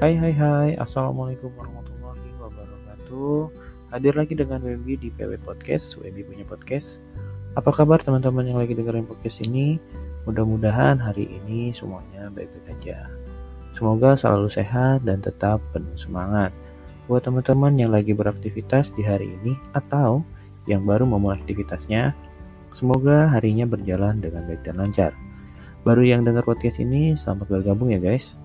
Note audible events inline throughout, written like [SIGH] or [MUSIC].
Hai hai hai, Assalamualaikum warahmatullahi wabarakatuh. Hadir lagi dengan Wemby di PW Podcast, Wemby punya podcast. Apa kabar teman-teman yang lagi dengerin podcast ini? Mudah-mudahan hari ini semuanya baik-baik aja. Semoga selalu sehat dan tetap penuh semangat. Buat teman-teman yang lagi beraktivitas di hari ini Atau yang baru memulai aktivitasnya Semoga harinya berjalan dengan baik dan lancar. Baru yang dengar podcast ini, selamat bergabung ya guys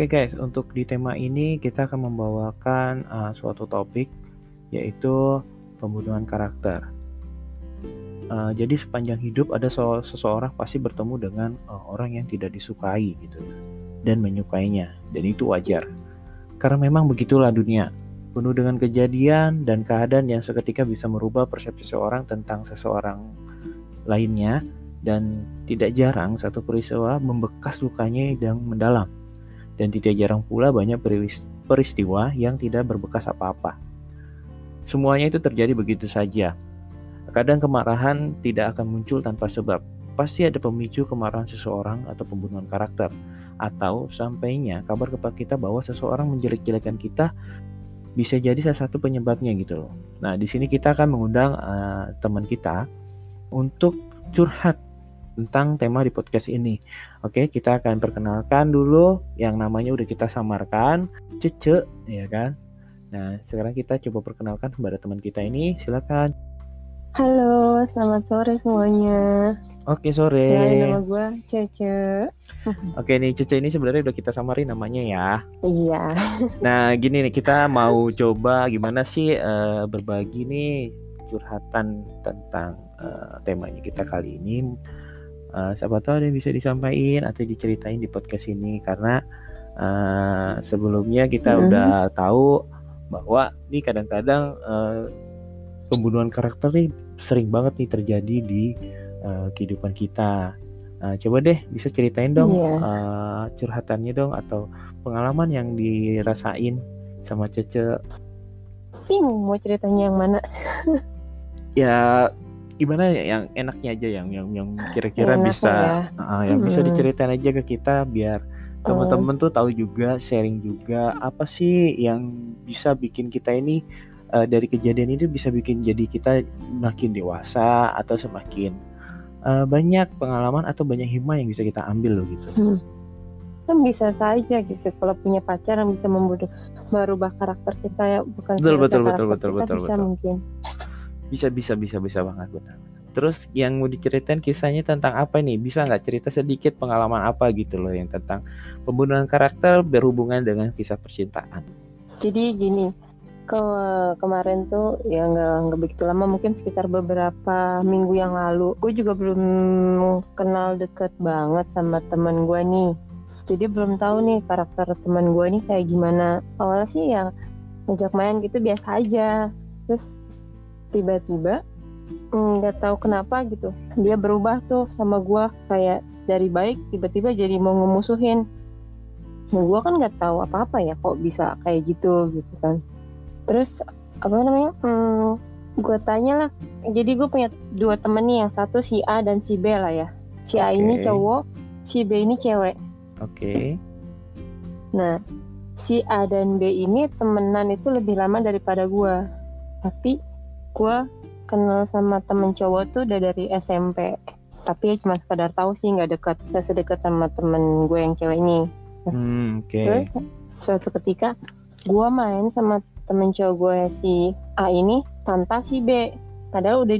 Oke guys, untuk di tema ini kita akan membawakan uh, suatu topik yaitu pembunuhan karakter. Uh, jadi sepanjang hidup ada seseorang pasti bertemu dengan uh, orang yang tidak disukai gitu dan menyukainya dan itu wajar. Karena memang begitulah dunia, penuh dengan kejadian dan keadaan yang seketika bisa merubah persepsi seseorang tentang seseorang lainnya dan tidak jarang satu peristiwa membekas lukanya yang mendalam dan tidak jarang pula banyak peristiwa yang tidak berbekas apa-apa. Semuanya itu terjadi begitu saja. Kadang kemarahan tidak akan muncul tanpa sebab. Pasti ada pemicu kemarahan seseorang atau pembunuhan karakter. Atau sampainya kabar kepada kita bahwa seseorang menjelek-jelekan kita bisa jadi salah satu penyebabnya gitu loh. Nah, di sini kita akan mengundang uh, teman kita untuk curhat tentang tema di podcast ini. Oke, kita akan perkenalkan dulu yang namanya udah kita samarkan, Cece, ya kan? Nah, sekarang kita coba perkenalkan kepada teman kita ini. Silakan. Halo, selamat sore semuanya. Oke, sore. Kenalin nama gue Cece. Oke nih Cece ini sebenarnya udah kita samarin namanya ya. Iya. Nah gini nih kita mau coba gimana sih uh, berbagi nih curhatan tentang uh, temanya kita kali ini uh, siapa tahu ada yang bisa disampaikan atau diceritain di podcast ini karena uh, sebelumnya kita hmm. udah tahu bahwa ini kadang-kadang uh, pembunuhan karakter nih sering banget nih terjadi di uh, kehidupan kita. Uh, coba deh bisa ceritain dong yeah. Iya. uh, curhatannya dong atau pengalaman yang dirasain sama Cece. Bingung mau ceritanya yang mana? [LAUGHS] ya gimana ya yang enaknya aja yang yang yang kira-kira bisa ya. uh, yang hmm. bisa diceritain aja ke kita biar teman-teman tuh tahu juga sharing juga apa sih yang bisa bikin kita ini uh, dari kejadian ini bisa bikin jadi kita makin dewasa atau semakin uh, banyak pengalaman atau banyak hikmah yang bisa kita ambil loh gitu. Hmm. Kan bisa saja gitu kalau punya pacar yang bisa membunuh merubah karakter kita ya bukan betul betul betul betul betul bisa betul. mungkin bisa bisa bisa bisa banget benar. Terus yang mau diceritain kisahnya tentang apa nih? Bisa nggak cerita sedikit pengalaman apa gitu loh yang tentang pembunuhan karakter berhubungan dengan kisah percintaan? Jadi gini, ke kemarin tuh ya nggak begitu lama mungkin sekitar beberapa minggu yang lalu gue juga belum kenal deket banget sama teman gue nih jadi belum tahu nih karakter teman gue nih kayak gimana awalnya sih ya ngajak main gitu biasa aja terus tiba-tiba mm, nggak -tiba, tahu kenapa gitu. Dia berubah tuh sama gue kayak dari baik tiba-tiba jadi mau ngemusuhin. Nah gue kan nggak tahu apa-apa ya kok bisa kayak gitu gitu kan. Terus apa namanya hmm, gue tanya lah. Jadi gue punya dua temen nih yang satu si A dan si B lah ya. Si A ini cowok si B ini cewek. Oke. Okay. nah si A dan B ini temenan itu lebih lama daripada gue tapi gue kenal sama temen cowok tuh udah dari SMP tapi ya cuma sekadar tahu sih nggak dekat nggak sedekat sama temen gue yang cewek ini. Hmm, okay. terus suatu ketika gue main sama temen cowok gue si A ini tanpa si B. Padahal udah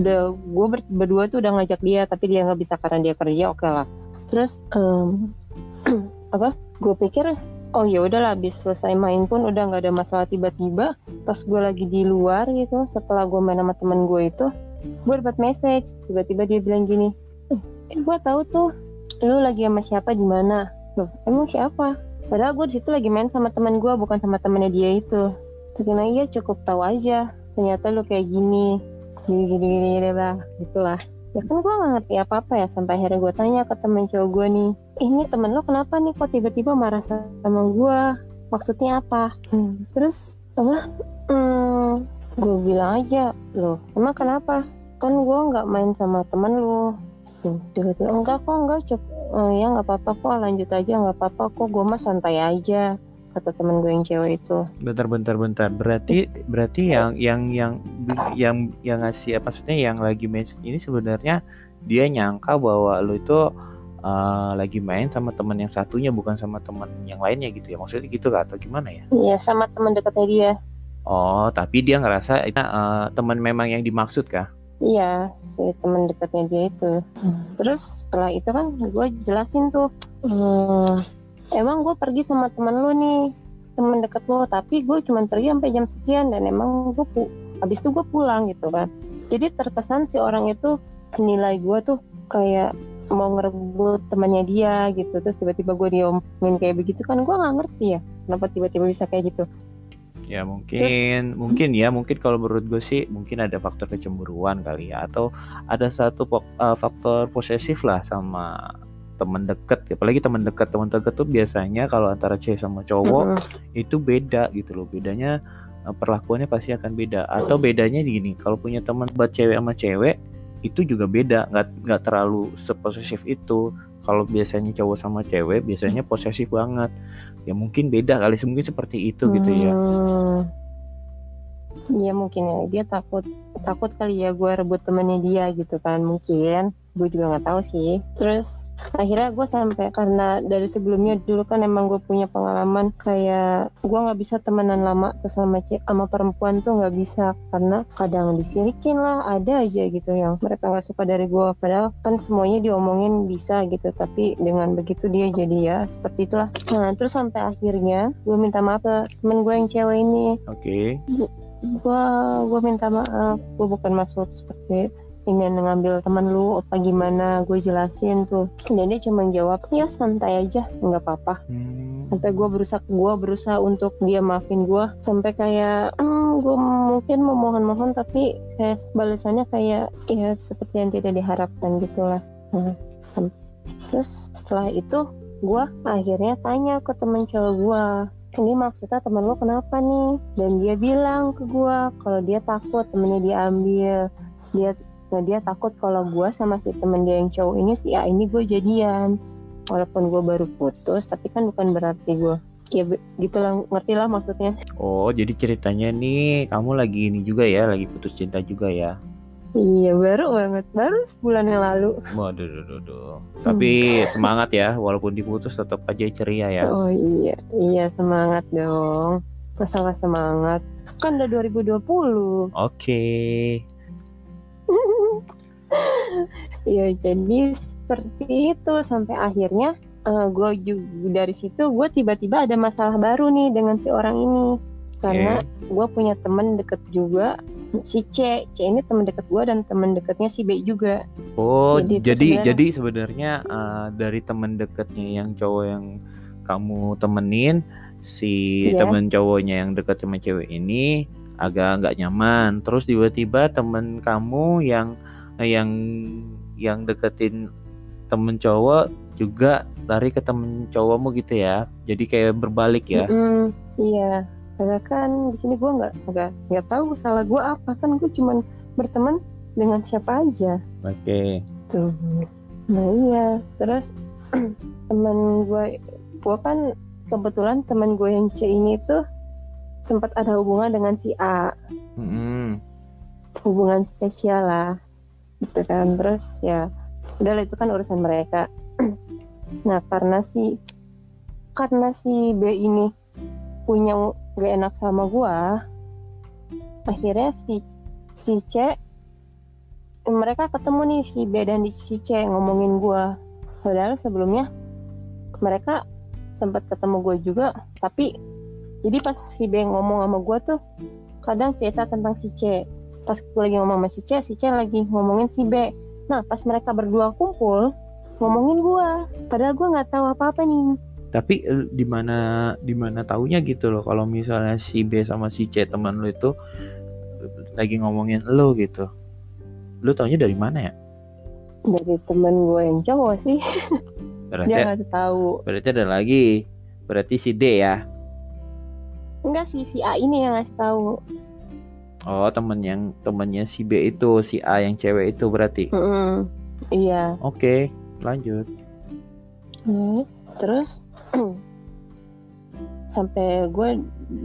udah gue ber, berdua tuh udah ngajak dia tapi dia nggak bisa karena dia kerja oke okay lah. Terus um, [CLEARS THROAT] apa? Gue pikir oh ya udahlah habis selesai main pun udah nggak ada masalah. Tiba-tiba pas gue lagi di luar gitu setelah gue main sama temen gue itu gue dapat message. Tiba-tiba dia bilang gini eh, eh gue tahu tuh lu lagi sama siapa di mana? Loh emang siapa? Padahal gue di situ lagi main sama temen gue bukan sama temennya dia itu. Nah iya cukup tahu aja. Ternyata lu kayak gini. Gini gini gini, gini lah. gitulah ya kan gue gak ngerti apa-apa ya sampai akhirnya gue tanya ke temen cowok gue nih ini temen lo kenapa nih kok tiba-tiba marah sama gue maksudnya apa? Hmm, terus apa? Hmm, gue bilang aja loh emang kenapa? Kan gue nggak main sama temen lo. Tiba-tiba enggak kok enggak cep oh, ya nggak apa-apa kok lanjut aja nggak apa-apa kok gue mah santai aja kata temen gue yang cewek itu. Bentar bentar bentar. Berarti berarti yang yang yang yang yang ngasih apa maksudnya yang lagi main ini sebenarnya dia nyangka bahwa lo itu uh, lagi main sama teman yang satunya bukan sama teman yang lainnya gitu ya. Maksudnya gitu kah atau gimana ya? Iya, sama teman dekatnya dia. Oh, tapi dia ngerasa itu uh, teman memang yang dimaksud kah? Iya, si teman dekatnya dia itu. Hmm. Terus setelah itu kan gue jelasin tuh, hmm, emang gue pergi sama temen lu nih temen deket lo tapi gue cuma pergi sampai jam sekian dan emang gue pu habis itu gue pulang gitu kan. Jadi terkesan si orang itu nilai gue tuh kayak mau ngerebut temannya dia gitu terus tiba-tiba gue diomongin kayak begitu kan gue nggak ngerti ya kenapa tiba-tiba bisa kayak gitu. Ya mungkin terus, mungkin ya mungkin kalau menurut gue sih mungkin ada faktor kecemburuan kali ya atau ada satu uh, faktor posesif lah sama teman deket apalagi teman dekat teman dekat tuh biasanya kalau antara cewek sama cowok mm-hmm. itu beda gitu loh. Bedanya eh, perlakuannya pasti akan beda. Atau bedanya gini kalau punya teman buat cewek sama cewek itu juga beda. Nggak nggak terlalu seposesif itu. Kalau biasanya cowok sama cewek biasanya posesif banget. Ya mungkin beda kali mungkin seperti itu gitu ya. Iya mungkin ya. Dia takut takut kali ya gue rebut temennya dia gitu kan mungkin gue juga nggak tahu sih. Terus akhirnya gue sampai karena dari sebelumnya dulu kan emang gue punya pengalaman kayak gue nggak bisa temenan lama tuh sama cewek sama perempuan tuh nggak bisa. Karena kadang disirikin lah ada aja gitu yang mereka nggak suka dari gue padahal kan semuanya diomongin bisa gitu tapi dengan begitu dia jadi ya seperti itulah. Nah terus sampai akhirnya gue minta maaf ke temen gue yang cewek ini. Oke. Okay. gue gue minta maaf. Gue bukan maksud seperti ingin ngambil temen lu apa gimana? Gue jelasin tuh. Dan dia cuma jawab ya santai aja nggak apa-apa. Hmm. sampai gue berusaha gue berusaha untuk dia maafin gue sampai kayak hmm, gue mungkin mau mohon-mohon tapi kayak balasannya kayak ya seperti yang tidak diharapkan gitulah. Nah, terus setelah itu gue akhirnya tanya ke temen cowok gue ini maksudnya temen lo kenapa nih? Dan dia bilang ke gue kalau dia takut temennya diambil. Dia Nah dia takut kalau gue sama si temen dia yang cowok ini sih ya ini gue jadian. Walaupun gue baru putus tapi kan bukan berarti gue ya gitulah ngerti lah maksudnya. Oh jadi ceritanya nih kamu lagi ini juga ya lagi putus cinta juga ya? Iya baru banget baru sebulan yang lalu. Waduh, duh, duh, duh. tapi hmm. semangat ya walaupun diputus tetap aja ceria ya. Oh iya iya semangat dong. Masa semangat? Kan udah 2020. Oke. Okay. Ya jadi seperti itu sampai akhirnya uh, eh, gue juga dari situ gue tiba-tiba ada masalah baru nih dengan si orang ini karena okay. gue punya temen deket juga si C C ini temen deket gue dan temen deketnya si B juga oh jadi jadi, jadi sebenarnya uh, dari temen deketnya yang cowok yang kamu temenin si yeah. temen cowoknya yang deket sama cewek ini agak nggak nyaman. Terus tiba-tiba temen kamu yang yang yang deketin temen cowok juga lari ke temen cowokmu gitu ya. Jadi kayak berbalik ya. Mm -hmm, iya. Karena kan di sini gue nggak nggak nggak tahu salah gue apa. Kan gue cuman berteman dengan siapa aja. Oke. Okay. tuh. Nah iya. Terus [CLEARS THROAT] temen gue gue kan kebetulan temen gue yang C ini tuh sempat ada hubungan dengan si A. Mm -hmm. hubungan spesial lah. Gitu kan. Terus ya udah itu kan urusan mereka. [CLEARS THROAT] Nah karena si karena si B ini punya gak enak sama gua akhirnya si si C mereka ketemu nih si B dan si C ngomongin gua. Padahal sebelumnya mereka sempat ketemu gue juga tapi jadi pas si B ngomong sama gue tuh kadang cerita tentang si C. Pas gue lagi ngomong sama si C si C lagi ngomongin si B. Nah pas mereka berdua kumpul ngomongin gue padahal gue nggak tahu apa apa nih. Tapi eh, di mana di mana taunya gitu loh kalau misalnya si B sama si C teman lo itu lagi ngomongin lo gitu. Lu taunya dari mana ya? Dari temen gue yang cowok sih. Berarti dia nggak tahu. berarti ada lagi. Berarti si D ya enggak sih si A ini yang ngasih tahu. Oh temen yang temennya si B itu si A yang cewek itu berarti? Mm-mm. iya. Oke lanjut. Hmm, terus [CLEARS THROAT] sampai gue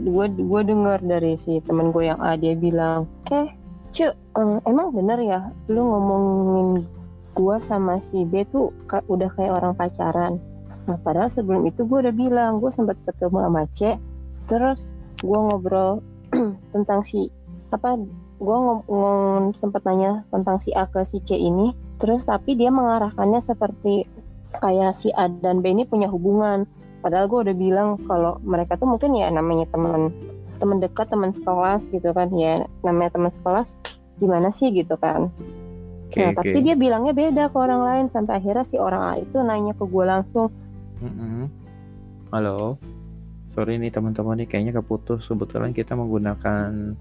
gue gue dengar dari si temen gue yang A dia bilang eh cu em, emang bener ya lu ngomongin gue sama si B tuh ka- udah kayak orang pacaran. Nah padahal sebelum itu gue udah bilang gue sempat ketemu sama C terus gue ngobrol [CLEARS THROAT] tentang si apa gue ngomong sempat nanya tentang si A ke si C ini. Terus tapi dia mengarahkannya seperti kayak si A dan B ini punya hubungan. Padahal gue udah bilang kalau mereka tuh mungkin ya namanya teman teman dekat teman sekelas gitu kan. Ya namanya teman sekelas gimana sih gitu kan. Oke nah oke. tapi dia bilangnya beda ke orang lain. Sampai akhirnya si orang A itu nanya ke gue langsung. Mm-mm. halo sorry nih teman-teman nih kayaknya keputus. Kebetulan kita menggunakan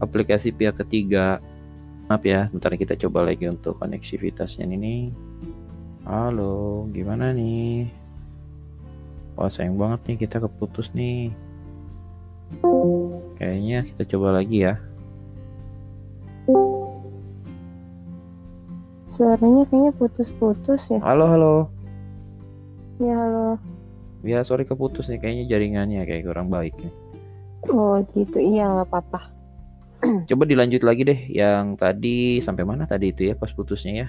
aplikasi pihak ketiga. Maaf ya bentar kita coba lagi untuk koneksivitasnya ini halo gimana nih? Wah sayang banget nih kita keputus nih. Kayaknya kita coba lagi ya. Suaranya kayaknya putus-putus ya. Halo halo. Ya halo Ya sorry keputus nih kayaknya jaringannya kayak kurang baik nih. Oh gitu. Iya nggak apa-apa. [CLEARS THROAT] Coba dilanjut lagi deh yang tadi sampai mana tadi itu ya pas putusnya ya?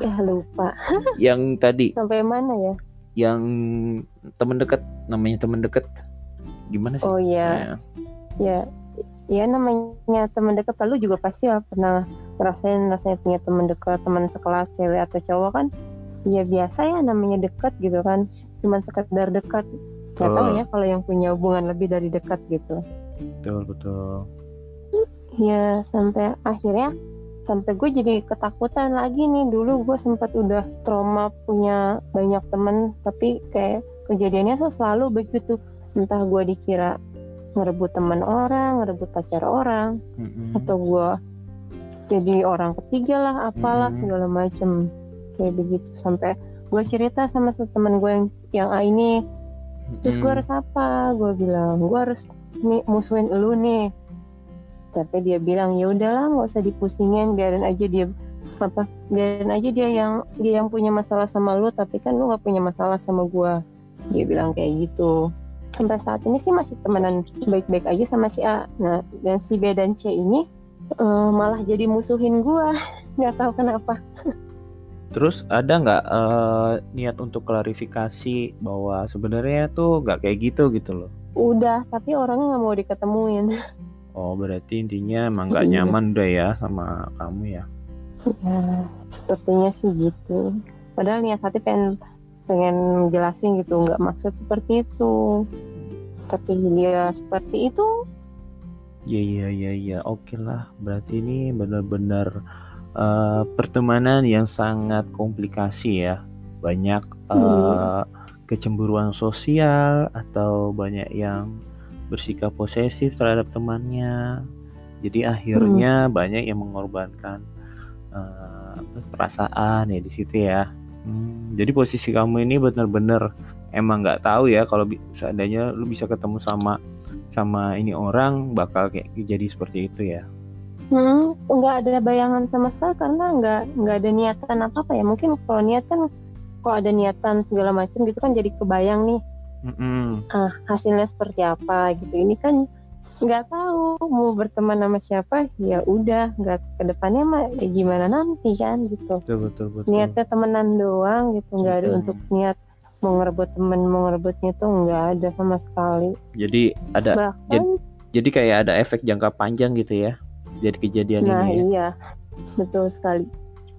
Ya lupa. [LAUGHS] Yang tadi. Sampai mana ya? Yang temen dekat namanya temen dekat gimana sih? oh iya. Nah, ya ya namanya teman dekat lalu juga pasti lah pernah ngerasain rasanya punya teman dekat teman sekelas cewek atau cowok kan? Ya biasa ya namanya dekat gitu kan cuman sekedar dekat. Nggak tahu ya kalau yang punya hubungan lebih dari dekat gitu. Betul betul. ya sampai akhirnya sampai gue jadi ketakutan lagi nih. Dulu gue sempat udah trauma punya banyak temen tapi kayak kejadiannya tuh selalu begitu. Entah gue dikira ngerebut teman orang ngerebut pacar orang Mm-mm. atau gue jadi orang ketiga lah apalah Mm-mm. segala macem. Kayak begitu. Sampai gue cerita sama teman gue yang yang A ini. Terus gue Mm-mm. harus apa? Gue bilang gue harus nih musuhin lu nih. Tapi dia bilang ya udahlah nggak usah dipusingin biarin aja dia apa biarin aja dia yang dia yang punya masalah sama lu tapi kan lu nggak punya masalah sama gue dia bilang kayak gitu. Sampai saat ini sih masih temenan baik-baik aja sama si A. Nah dan si B dan C ini eh, malah jadi musuhin gue [LAUGHS] nggak tahu kenapa Terus ada nggak eh, niat untuk klarifikasi bahwa sebenarnya tuh nggak kayak gitu gitu loh? udah tapi orangnya nggak mau diketemuin [LAUGHS] Oh berarti intinya emang nggak Iya. nyaman udah ya sama kamu ya? Ya, sepertinya sih gitu. Padahal niat hati pengen pengen jelasin gitu, nggak maksud seperti itu. Tapi dia seperti itu. Iya iya iya iya oke lah berarti ini benar-benar eh, pertemanan yang sangat komplikasi ya banyak Hmm. kecemburuan sosial atau banyak yang bersikap posesif terhadap temannya jadi akhirnya banyak yang mengorbankan apa, perasaan ya di situ ya Hmm, jadi posisi kamu ini benar-benar emang nggak tahu ya kalau seandainya lu bisa ketemu sama sama ini orang bakal kayak jadi seperti itu ya. Hmm, nggak ada bayangan sama sekali karena nggak nggak ada niatan apa apa ya. Mungkin kalau niat kan kalau ada niatan segala macam gitu kan jadi kebayang nih Mm-mm. ah, hasilnya seperti apa gitu. Ini kan nggak tahu mau berteman sama siapa ya udah nggak ke depannya mah ya gimana nanti kan gitu. Betul betul betul. niatnya temenan doang gitu nggak ada untuk niat mau ngerebut temen mau ngerebutnya tuh nggak ada sama sekali Jadi ada bahkan jadi kayak ada efek jangka panjang gitu ya. Jadi kejadian nah ini. Ya. iya betul sekali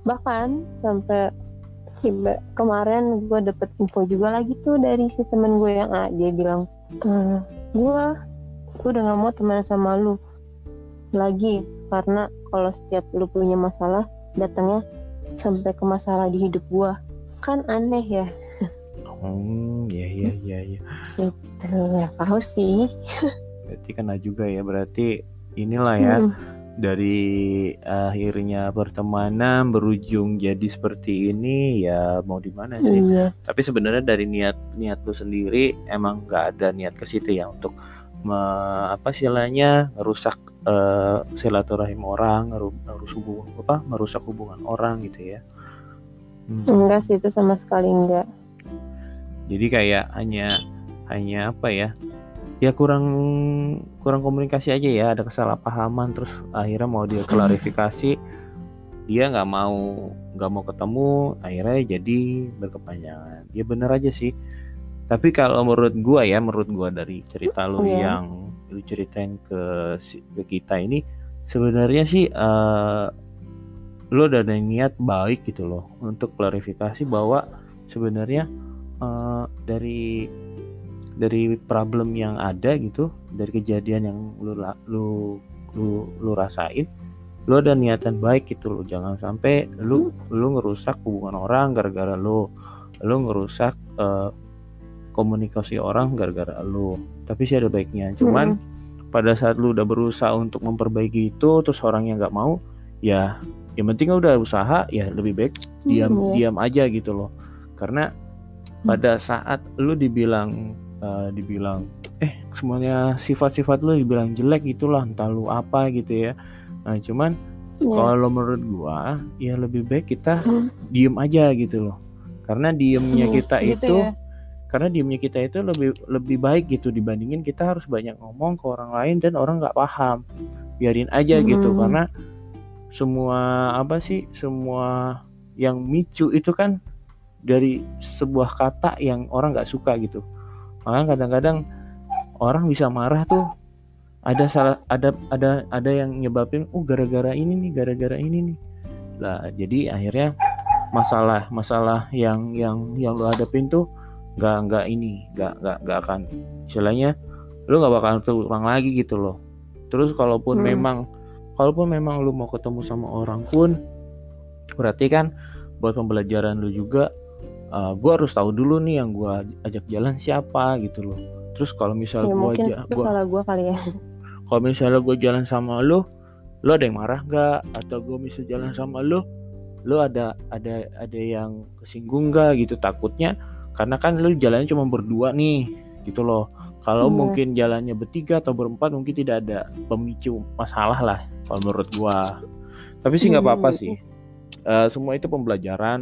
bahkan sampai kemarin gue dapet info juga lagi tuh dari si temen gue yang A dia bilang "Eh, gue gue udah nggak mau temenan sama lu lagi karena kalau setiap lu punya masalah datangnya sampai ke masalah di hidup gue kan aneh ya Hmm, ya ya ya ya. Tuh, tahu sih Berarti kena juga ya. Berarti inilah ya Hmm. Dari akhirnya pertemanan berujung jadi seperti ini ya mau di mana sih Iya. tapi sebenarnya dari niat niat lu sendiri emang nggak ada niat ke situ ya untuk me- apa istilahnya merusak eh, silaturahim orang merusak hubungan apa merusak hubungan orang gitu ya Hmm. Enggak sih itu sama sekali enggak. jadi kayak hanya hanya apa ya ya kurang kurang komunikasi aja ya ada kesalahpahaman terus akhirnya mau dia klarifikasi dia nggak mau nggak mau ketemu akhirnya jadi berkepanjangan ya bener aja sih tapi kalau menurut gua ya menurut gua dari cerita lu Iya. yang lu ceritain ke ke kita ini sebenarnya sih eh lu udah ada niat baik gitu loh untuk klarifikasi bahwa sebenarnya eh, dari dari problem yang ada gitu dari kejadian yang lu lu lu lu rasain lu ada niatan baik gitu loh. Jangan sampai lu lu ngerusak hubungan orang gara-gara lu. Lu ngerusak eh, komunikasi orang gara-gara lu. Tapi sih ada baiknya. Cuman pada saat lu udah berusaha untuk memperbaiki itu terus orang yang nggak mau ya yang penting udah usaha ya lebih baik diam Iya. diam aja gitu loh. Karena pada saat lu dibilang eh, dibilang eh semuanya sifat-sifat lu dibilang jelek gitulah entah lu apa gitu ya nah cuman Iya. kalau menurut gua ya lebih baik kita Hmm. diem aja gitu loh karena diemnya Hmm, kita gitu itu ya. karena diemnya kita itu lebih lebih baik gitu dibandingin kita harus banyak ngomong ke orang lain dan orang nggak paham biarin aja gitu Hmm. karena semua apa sih semua yang micu itu kan dari sebuah kata yang orang nggak suka gitu makanya kadang-kadang orang bisa marah tuh. Ada salah ada ada ada yang nyebabin oh gara-gara ini nih gara-gara ini nih. Lah jadi akhirnya masalah masalah yang yang yang lu hadapin tuh nggak nggak ini nggak nggak nggak akan istilahnya lu nggak bakal terulang lagi gitu loh. Terus kalaupun Hmm. memang kalaupun memang lu mau ketemu sama orang pun berarti kan buat pembelajaran lu juga uh, gua harus tahu dulu nih yang gua ajak jalan siapa gitu loh. Terus kalau misal Ya mungkin aja gua salah gua kali ya. kalau misalnya gue jalan sama lu lu ada yang marah gak atau gue misal jalan sama lu lu ada ada ada yang kesinggung gak gitu? Takutnya karena kan lu jalannya cuma berdua nih gitu loh. Kalau Iya. mungkin jalannya bertiga atau berempat mungkin tidak ada pemicu masalah lah kalau menurut gua. Tapi sih nggak apa-apa Hmm. sih. Eh, semua itu pembelajaran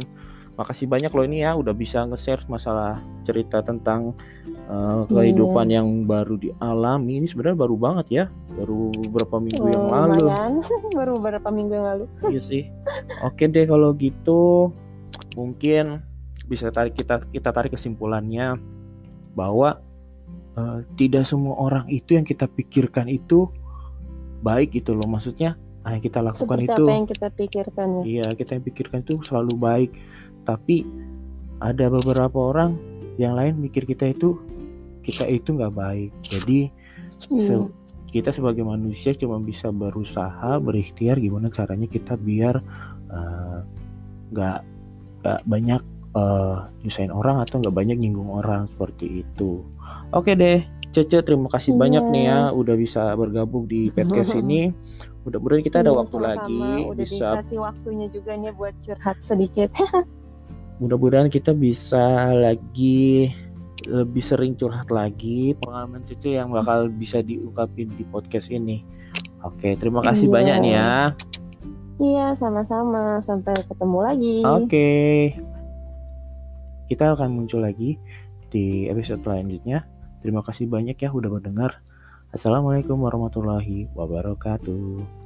makasih banyak loh ini ya udah bisa nge-share masalah cerita tentang eh, kehidupan Iya. yang baru dialami ini sebenarnya baru banget ya baru beberapa minggu yang Oh, lalu lumayan. [LAUGHS] Baru beberapa minggu yang lalu. iya sih oke deh kalau gitu mungkin bisa tarik kita kita tarik kesimpulannya bahwa eh, tidak semua orang itu yang kita pikirkan itu baik gitu loh maksudnya ah, yang kita lakukan Seperti itu apa yang kita pikirkan ya. Iya, kita yang pikirkan itu selalu baik. Tapi ada beberapa orang yang lain mikir kita itu kita itu nggak baik. Jadi Iya. se- kita sebagai manusia cuma bisa berusaha, berikhtiar gimana caranya kita biar eh, nggak nggak banyak eh, nyusahin orang atau nggak banyak nyinggung orang seperti itu. Oke deh, Cece terima kasih Iya. banyak nih ya udah bisa bergabung di podcast [LAUGHS] ini. Mudah-mudahan kita ada Iya, waktu sama-sama. lagi Udah bisa dikasih waktunya juga nih buat curhat sedikit. [LAUGHS] mudah-mudahan kita bisa lagi lebih sering curhat lagi pengalaman Cece yang bakal bisa diungkapin di podcast ini. Oke, terima kasih Iya. banyak nih ya. Iya, sama-sama. Sampai ketemu lagi. Oke. Kita akan muncul lagi di episode selanjutnya. Terima kasih banyak ya udah mendengar. Assalamualaikum warahmatullahi wabarakatuh.